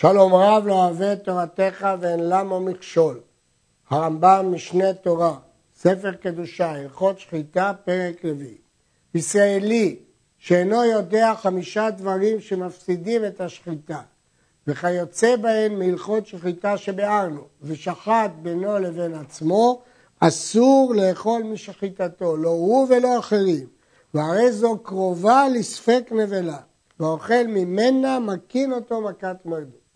שלום רב לא אוהב את תורתך ואין למה מכשול. הרמב"ם משנה תורה, ספר קדושה, הלכות שחיטה, פרק רביעי. ישראלי שאינו יודע חמישה דברים שמפסידים את השחיטה, וכיוצא בהן מהלכות שחיטה שביארנו, ושחט בינו לבין עצמו, אסור לאכול משחיטתו, לא הוא ולא אחרים, והרי זו קרובה לספק נבלה, והאוכל ממנה מקין אותו מכת מרדות.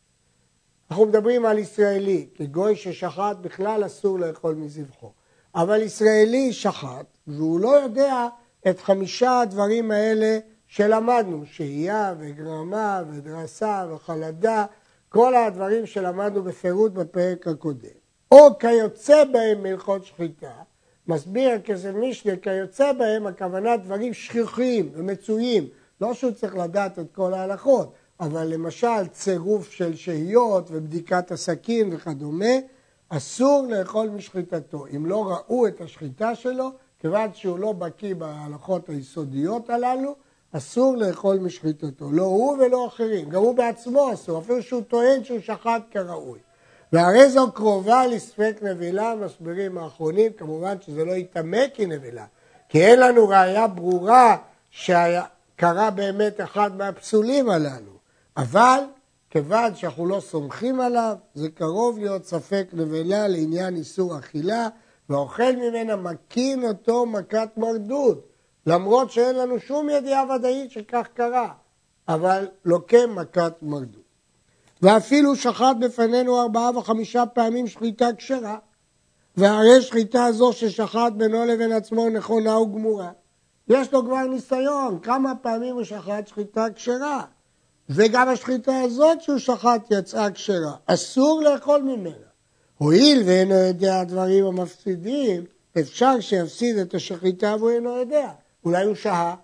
אנחנו מדברים על ישראלי, כגוי ששחט בכלל אסור לאכול מזבחו. אבל ישראלי שחט, והוא לא יודע את חמישה הדברים האלה שלמדנו, שהייה וגרמה ודרסה וחלדה, כל הדברים שלמדנו בפירוט בפרק הקודם. או כיוצא בהם מלכות שחיטה, מסביר הכסף משנה, כיוצא בהם הכוונה דברים שכיחים ומצויים, לא שהוא צריך לדעת את כל ההלכות, אבל למשל צירוף של שהיות ובדיקת הסכין וכדומה, אסור לאכול משחיטתו. אם לא ראו את השחיטה שלו, כיוון שהוא לא בקיא בהלכות היסודיות הללו, אסור לאכול משחיטתו. לא הוא ולא אחרים, גם הוא בעצמו אסור, אפילו שהוא טוען שהוא שחט כראוי. והרי זו קרובה לספק נבילה, מסבירים האחרונים, כמובן שזה לא יטמא כנבילה, כי אין לנו ראייה ברורה שקרה באמת אחד מהפסולים הללו. אבל כיוון שאנחנו לא סומכים עליו, זה קרוב להיות ספק נבלה לעניין איסור אכילה, והאוכל ממנה מקין אותו מכת מרדות, למרות שאין לנו שום ידיעה ודאית שכך קרה, אבל לוקה מכת מרדות. ואפילו שחט בפנינו ארבעה וחמישה פעמים שחיטה כשרה, והרי שחיטה זו ששחט בינו לבין עצמו נכונה וגמורה. יש לו כבר ניסיון, כמה פעמים הוא שחט שחיטה כשרה. וגם השחיטה הזאת שהוא שחט יצאה כשרה. אסור לאכול ממנה. הואיל ואינו יודע הדברים המפסידים, אפשר שיפסיד את השחיטה והוא אינו יודע. אולי הוא שהה,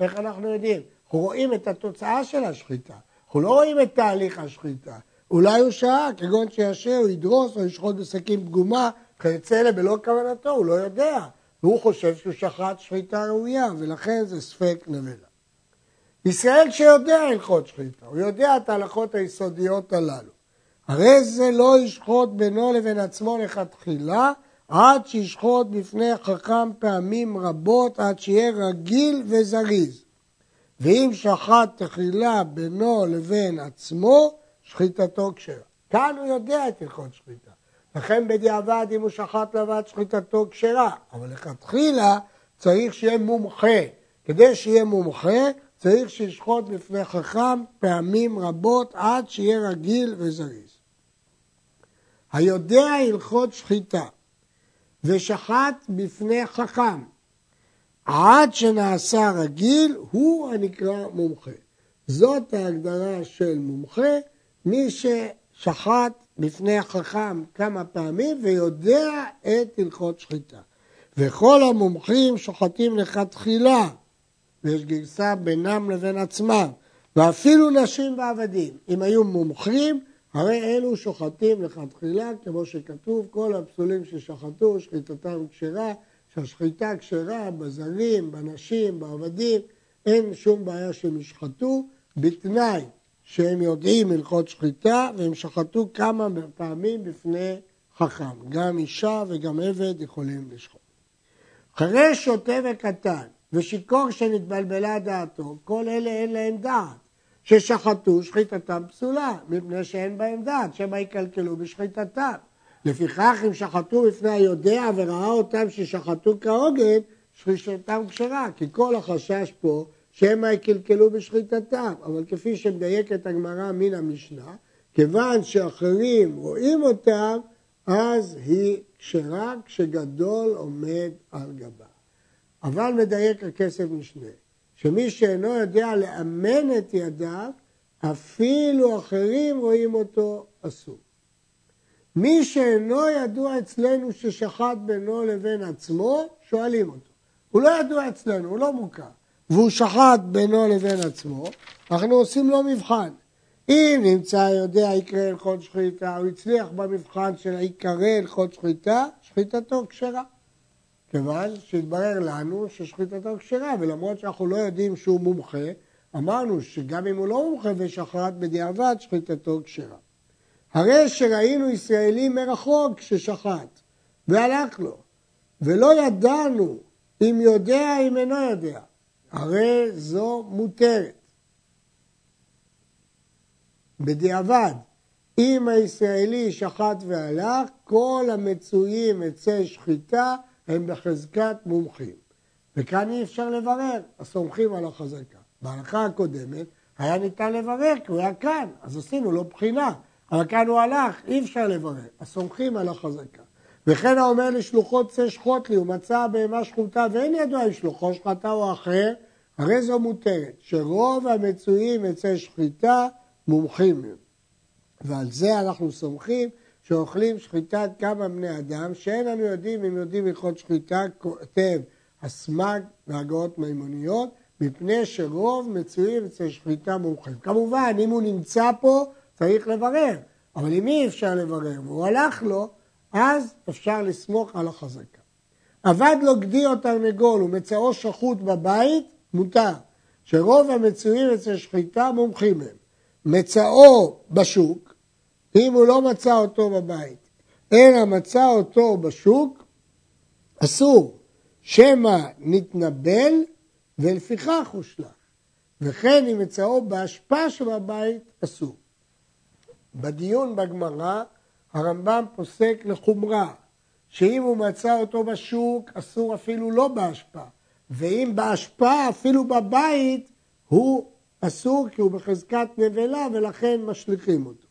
איך אנחנו יודעים? אנחנו רואים את התוצאה של השחיטה, אנחנו לא רואים את תהליך השחיטה. אולי הוא שהה, כגון שישר, הוא ידרוס או ישחוט בסכין פגומה, כיוצא בלא כוונתו, הוא לא יודע. והוא חושב שהוא שחט שחיטה ראויה, ולכן זה ספק נבלה. ישראל שיודע הלכות שחיטה, הוא יודע את ההלכות היסודיות הללו. הרי זה לא ישחוט בינו לבין עצמו לכתחילה, עד שישחוט בפני חכם פעמים רבות, עד שיהיה רגיל וזריז. ואם שחט תחילה בינו לבין עצמו, שחיטתו כשרה. כאן הוא יודע את הלכות שחיטה. לכן בדיעבד אם הוא שחט לבד שחיטתו כשרה, אבל לכתחילה צריך שיהיה מומחה. כדי שיהיה מומחה צריך שישחוט בפני חכם פעמים רבות עד שיהיה רגיל וזריז. היודע הלכות שחיטה ושחט בפני חכם עד שנעשה רגיל, הוא הנקרא מומחה. זאת ההגדרה של מומחה, מי ששחט בפני החכם כמה פעמים ויודע את הלכות שחיטה. וכל המומחים שוחטים לכתחילה ויש גרסה בינם לבין עצמם, ואפילו נשים ועבדים, אם היו מומחים, הרי אלו שוחטים לכתחילה, כמו שכתוב, כל הפסולים ששחטו, שחיטתם כשרה, שהשחיטה כשרה בזרים, בנשים, בעבדים, אין שום בעיה שהם ישחטו, בתנאי שהם יודעים הלכות שחיטה, והם שחטו כמה פעמים בפני חכם. גם אישה וגם עבד יכולים לשחוט. אחרי שוטה וקטן, ושיכור שנתבלבלה דעתו, כל אלה אין להם דעת. ששחטו שחיטתם פסולה, מפני שאין בהם דעת, שמא יקלקלו בשחיטתם. לפיכך אם שחטו בפני היודע וראה אותם ששחטו כהוגן, שחיטתם כשרה, כי כל החשש פה שמא יקלקלו בשחיטתם. אבל כפי שמדייקת הגמרא מן המשנה, כיוון שאחרים רואים אותם, אז היא כשרה כשגדול עומד על גבה. אבל מדייק הכסף משנה, שמי שאינו יודע לאמן את ידיו, אפילו אחרים רואים אותו אסור. מי שאינו ידוע אצלנו ששחט בינו לבין עצמו, שואלים אותו. הוא לא ידוע אצלנו, הוא לא מוכר, והוא שחט בינו לבין עצמו, אנחנו עושים לו מבחן. אם נמצא יודע יקרא הלכות שחיטה, הוא הצליח במבחן של עיקרי הלכות שחיטה, שחיטתו כשרה. כיוון שהתברר לנו ששחיטתו כשרה, ולמרות שאנחנו לא יודעים שהוא מומחה, אמרנו שגם אם הוא לא מומחה ושחרט בדיעבד, שחיטתו כשרה. הרי שראינו ישראלי מרחוק ששחט, והלך לו, ולא ידענו אם יודע אם אינו יודע, הרי זו מותרת. בדיעבד, אם הישראלי שחט והלך, כל המצויים אצל שחיטה הם בחזקת מומחים. וכאן אי אפשר לברר, אז סומכים על החזקה. בהלכה הקודמת היה ניתן לברר כי הוא היה כאן, אז עשינו לו בחינה. אבל כאן הוא הלך, אי אפשר לברר, אז סומכים על החזקה. וכן האומר לשלוחו צא שחוט לי, הוא מצא בהמה שחוטה ואין ידוע אם שלוחו שחטה או אחר, הרי זו מותרת, שרוב המצויים אצל שחיטה מומחים מהם. ועל זה אנחנו סומכים שאוכלים שחיטת כמה בני אדם, שאין לנו יודעים אם יודעים הלכות שחיטה, כותב הסמ"ג והגאות מימוניות, מפני שרוב מצויים אצל שחיטה מומחים. כמובן, אם הוא נמצא פה, צריך לברר, אבל אם אי אפשר לברר והוא הלך לו, אז אפשר לסמוך על החזקה. אבד לו גדי או תרנגול ומצאו שחוט בבית, מותר, שרוב המצויים אצל שחיטה מומחים הם. מצאו בשוק, אם הוא לא מצא אותו בבית, אלא מצא אותו בשוק, אסור, שמא נתנבל ולפיכך הוא שלח. וכן אם מצאו באשפה שבבית, אסור. בדיון בגמרא הרמב"ם פוסק לחומרה, שאם הוא מצא אותו בשוק, אסור אפילו לא באשפה, ואם באשפה, אפילו בבית, הוא אסור כי הוא בחזקת נבלה ולכן משליכים אותו.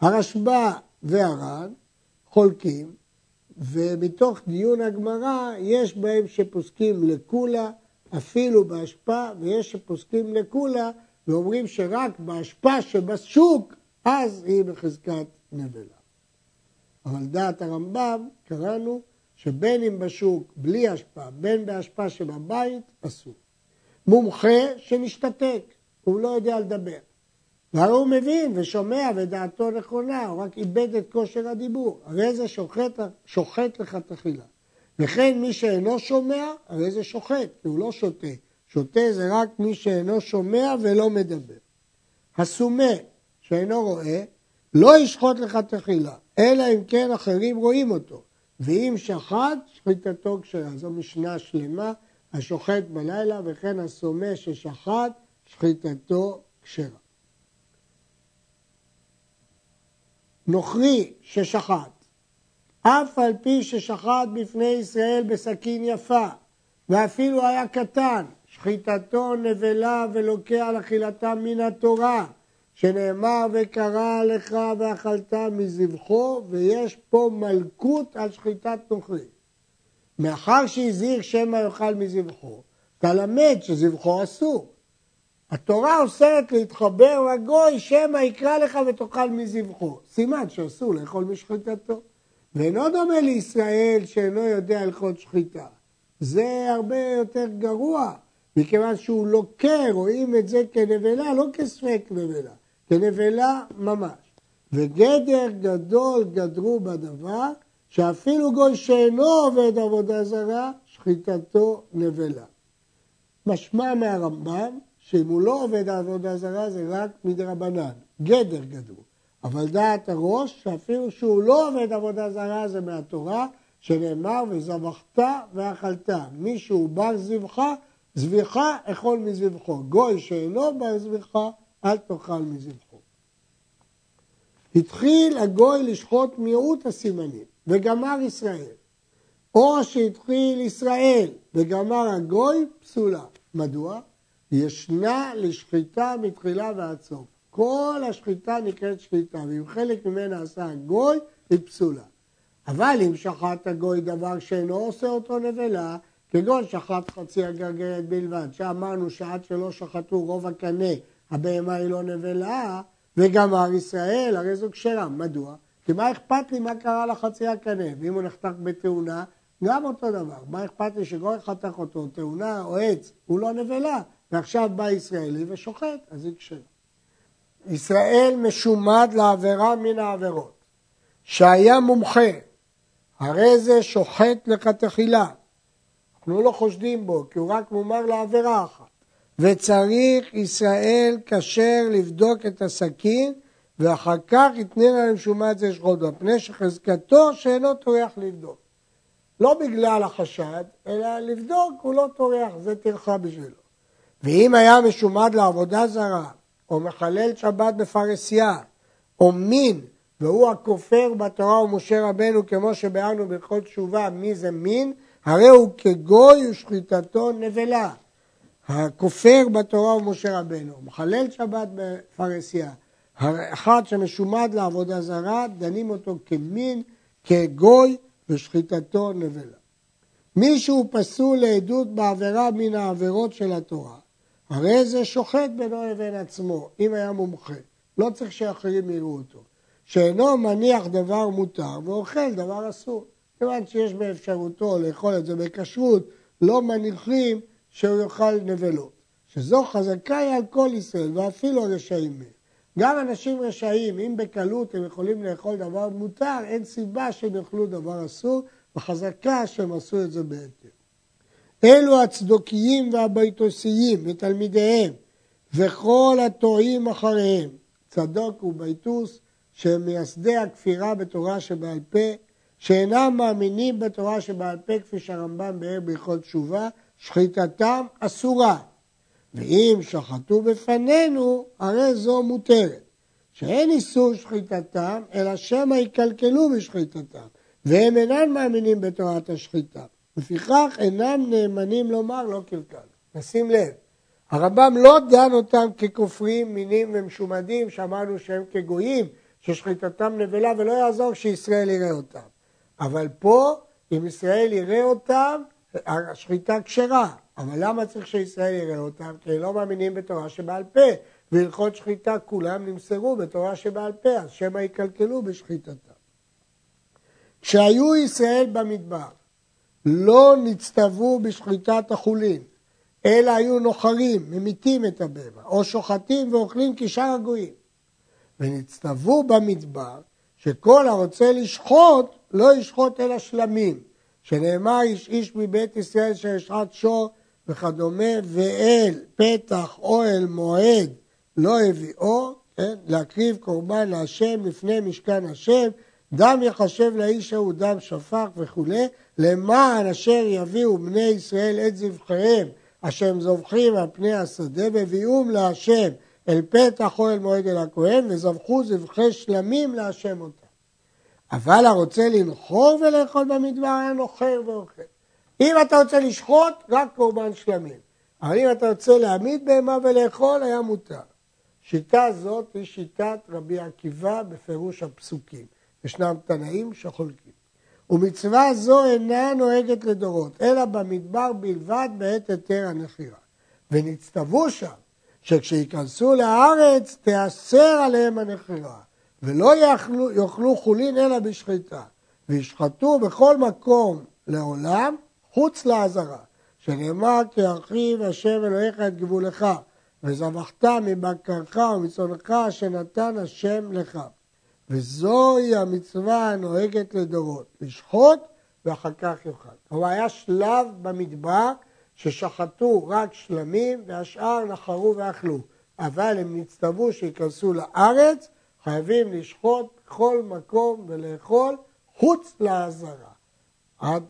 הרשב"א והר"ן חולקים, ומתוך דיון הגמרא יש בהם שפוסקים לקולה, אפילו באשפה, ויש שפוסקים לקולה ואומרים שרק באשפה שבשוק, אז היא בחזקת נבלה. אבל דעת הרמב"ם, קראנו שבין אם בשוק בלי השפעה, בין בהשפעה שבבית, אסור. מומחה שמשתתק, הוא לא יודע לדבר. והרי הוא מבין ושומע ודעתו נכונה, הוא רק איבד את כושר הדיבור. הרי זה שוחט, שוחט לך תחילה. וכן מי שאינו שומע, הרי זה שוחט, כי הוא לא שותה. שותה זה רק מי שאינו שומע ולא מדבר. הסומה שאינו רואה, לא ישחוט לך תחילה, אלא אם כן אחרים רואים אותו. ואם שחט, שחיטתו כשרה. זו משנה שלמה, השוחט בלילה, וכן הסומה ששחט, שחיטתו כשרה. נוכרי ששחט, אף על פי ששחט בפני ישראל בסכין יפה, ואפילו היה קטן, שחיטתו נבלה ולוקח אכילתה מן התורה, שנאמר וקרא לך ואכלת מזבחו, ויש פה מלכות על שחיטת נוכרי. מאחר שהזהיר שמא יאכל מזבחו, אתה למד שזבחו אסור. התורה אוסרת להתחבר לגוי שמא יקרא לך ותאכל מזבחו. סימן שאסור לאכול משחיטתו. ואינו דומה לישראל שאינו יודע הלכות שחיטה. זה הרבה יותר גרוע, מכיוון שהוא לוקה, רואים את זה כנבלה, לא כספק נבלה. כנבלה ממש. וגדר גדול גדרו בדבר, שאפילו גוי שאינו עובד עבודה זרה, שחיטתו נבלה. משמע מהרמב"ם, שאם הוא לא עובד עבודה זרה זה רק מדרבנן, גדר גדרו. אבל דעת הראש, שאפילו שהוא לא עובד עבודה זרה זה מהתורה, שנאמר וזבחת ואכלת. מי שהוא בר זבחה, זביחה אכול מזבחו. גוי שאינו בר זבחה, אל תאכל מזבחו. התחיל הגוי לשחוט מיעוט הסימנים, וגמר ישראל. או שהתחיל ישראל וגמר הגוי, פסולה. מדוע? ישנה לשחיטה מתחילה ועד סוף. כל השחיטה נקראת שחיטה, ואם חלק ממנה עשה הגוי, היא פסולה. אבל אם שחט הגוי דבר שאינו עושה אותו נבלה, כגון שחט חצי הגרגרת בלבד, שאמרנו שעד שלא שחטו רוב הקנה הבהמה היא לא נבלה, וגמר ישראל, הרי זו כשרה. מדוע? כי מה אכפת לי מה קרה לחצי הקנה? ואם הוא נחתך בתאונה, גם אותו דבר. מה אכפת לי שגוי חתך אותו, תאונה או עץ, הוא לא נבלה. ועכשיו בא ישראלי ושוחט, אז היא כשרה. ישראל משומד לעבירה מן העבירות. שהיה מומחה, הרי זה שוחט לכתחילה. אנחנו לא חושדים בו, כי הוא רק מומר לעבירה אחת. וצריך ישראל כשר לבדוק את הסכין ואחר כך יתנה להם שומת זה שחוט, מפני שחזקתו שאינו טורח לבדוק. לא בגלל החשד, אלא לבדוק, הוא לא טורח, זה טרחה בשבילו. ואם היה משומד לעבודה זרה, או מחלל שבת בפרסיה, או מין, והוא הכופר בתורה ומשה רבנו, כמו שבאנו בכל תשובה, מי זה מין? הרי הוא כגוי ושחיטתו נבלה. הכופר בתורה ומשה רבנו, מחלל שבת בפרסיה, אחד שמשומד לעבודה זרה, דנים אותו כמין, כגוי ושחיטתו נבלה. מי שהוא פסול לעדות בעבירה מן העבירות של התורה, הרי זה שוחט בינו לבין עצמו, אם היה מומחה. לא צריך שאחרים יראו אותו. שאינו מניח דבר מותר ואוכל דבר אסור. כיוון שיש באפשרותו לאכול את זה בכשרות, לא מניחים שהוא יאכל נבלות. שזו חזקה היא על כל ישראל, ואפילו רשעים מהם. גם אנשים רשעים, אם בקלות הם יכולים לאכול דבר מותר, אין סיבה שהם יאכלו דבר אסור, וחזקה שהם עשו את זה בהתר. אלו הצדוקיים והביתוסיים ותלמידיהם, וכל הטועים אחריהם. צדוק וביתוס, שהם מייסדי הכפירה בתורה שבעל פה, שאינם מאמינים בתורה שבעל פה, כפי שהרמב"ם באר בהלכות תשובה, שחיטתם אסורה. ואם שחטו בפנינו, הרי זו מותרת. שאין איסור שחיטתם, אלא שמא יקלקלו בשחיטתם, והם אינם מאמינים בתורת השחיטה. לפיכך אינם נאמנים לומר לא קלקל. נשים לב, הרמב"ם לא דן אותם ככופרים, מינים ומשומדים, שאמרנו שהם כגויים, ששחיטתם נבלה, ולא יעזור שישראל יראה אותם. אבל פה, אם ישראל יראה אותם, השחיטה כשרה. אבל למה צריך שישראל יראה אותם? כי לא מאמינים בתורה שבעל פה. והלכות שחיטה כולם נמסרו בתורה שבעל פה, אז שמא יקלקלו בשחיטתם. כשהיו ישראל במדבר, לא נצטוו בשחיטת החולין, אלא היו נוחרים, ממיתים את הבהמה, או שוחטים ואוכלים כשאר הגויים. ונצטוו במדבר, שכל הרוצה לשחוט, לא ישחוט אלא שלמים, שנאמר איש איש מבית ישראל שישחט שור וכדומה, ואל פתח אוהל מועד לא הביאו, כן? להקריב קורבן להשם לפני משכן השם, דם יחשב לאיש ההוא דם שפך וכולי, למען אשר יביאו בני ישראל את זבחיהם, אשר הם זובחים על פני השדה, והביאום להשם אל פתח אוהל מועד אל הכהן, וזבחו זבחי שלמים להשם אותם. אבל הרוצה לנחור ולאכול במדבר היה נוחר ואוכל. אם אתה רוצה לשחוט, רק קורבן שלמים. אבל אם אתה רוצה להעמיד בהמה ולאכול, היה מותר. שיטה זאת היא שיטת רבי עקיבא בפירוש הפסוקים. ישנם תנאים שחולקים. ומצווה זו אינה נוהגת לדורות, אלא במדבר בלבד בעת היתר הנחירה. ונצטוו שם, שכשייכנסו לארץ תיאסר עליהם הנחירה, ולא יאכלו, יאכלו חולין אלא בשחיטה, וישחטו בכל מקום לעולם חוץ לעזרה, שנאמר כי ירחיב השם אלוהיך את גבולך, וזבחת מבקרך ומצונך שנתן השם לך. וזוהי המצווה הנוהגת לדורות, לשחוט ואחר כך יאכל. כלומר היה שלב במדבר ששחטו רק שלמים והשאר נחרו ואכלו, אבל הם נצטוו שייכנסו לארץ, חייבים לשחוט בכל מקום ולאכול חוץ לעזרה. עד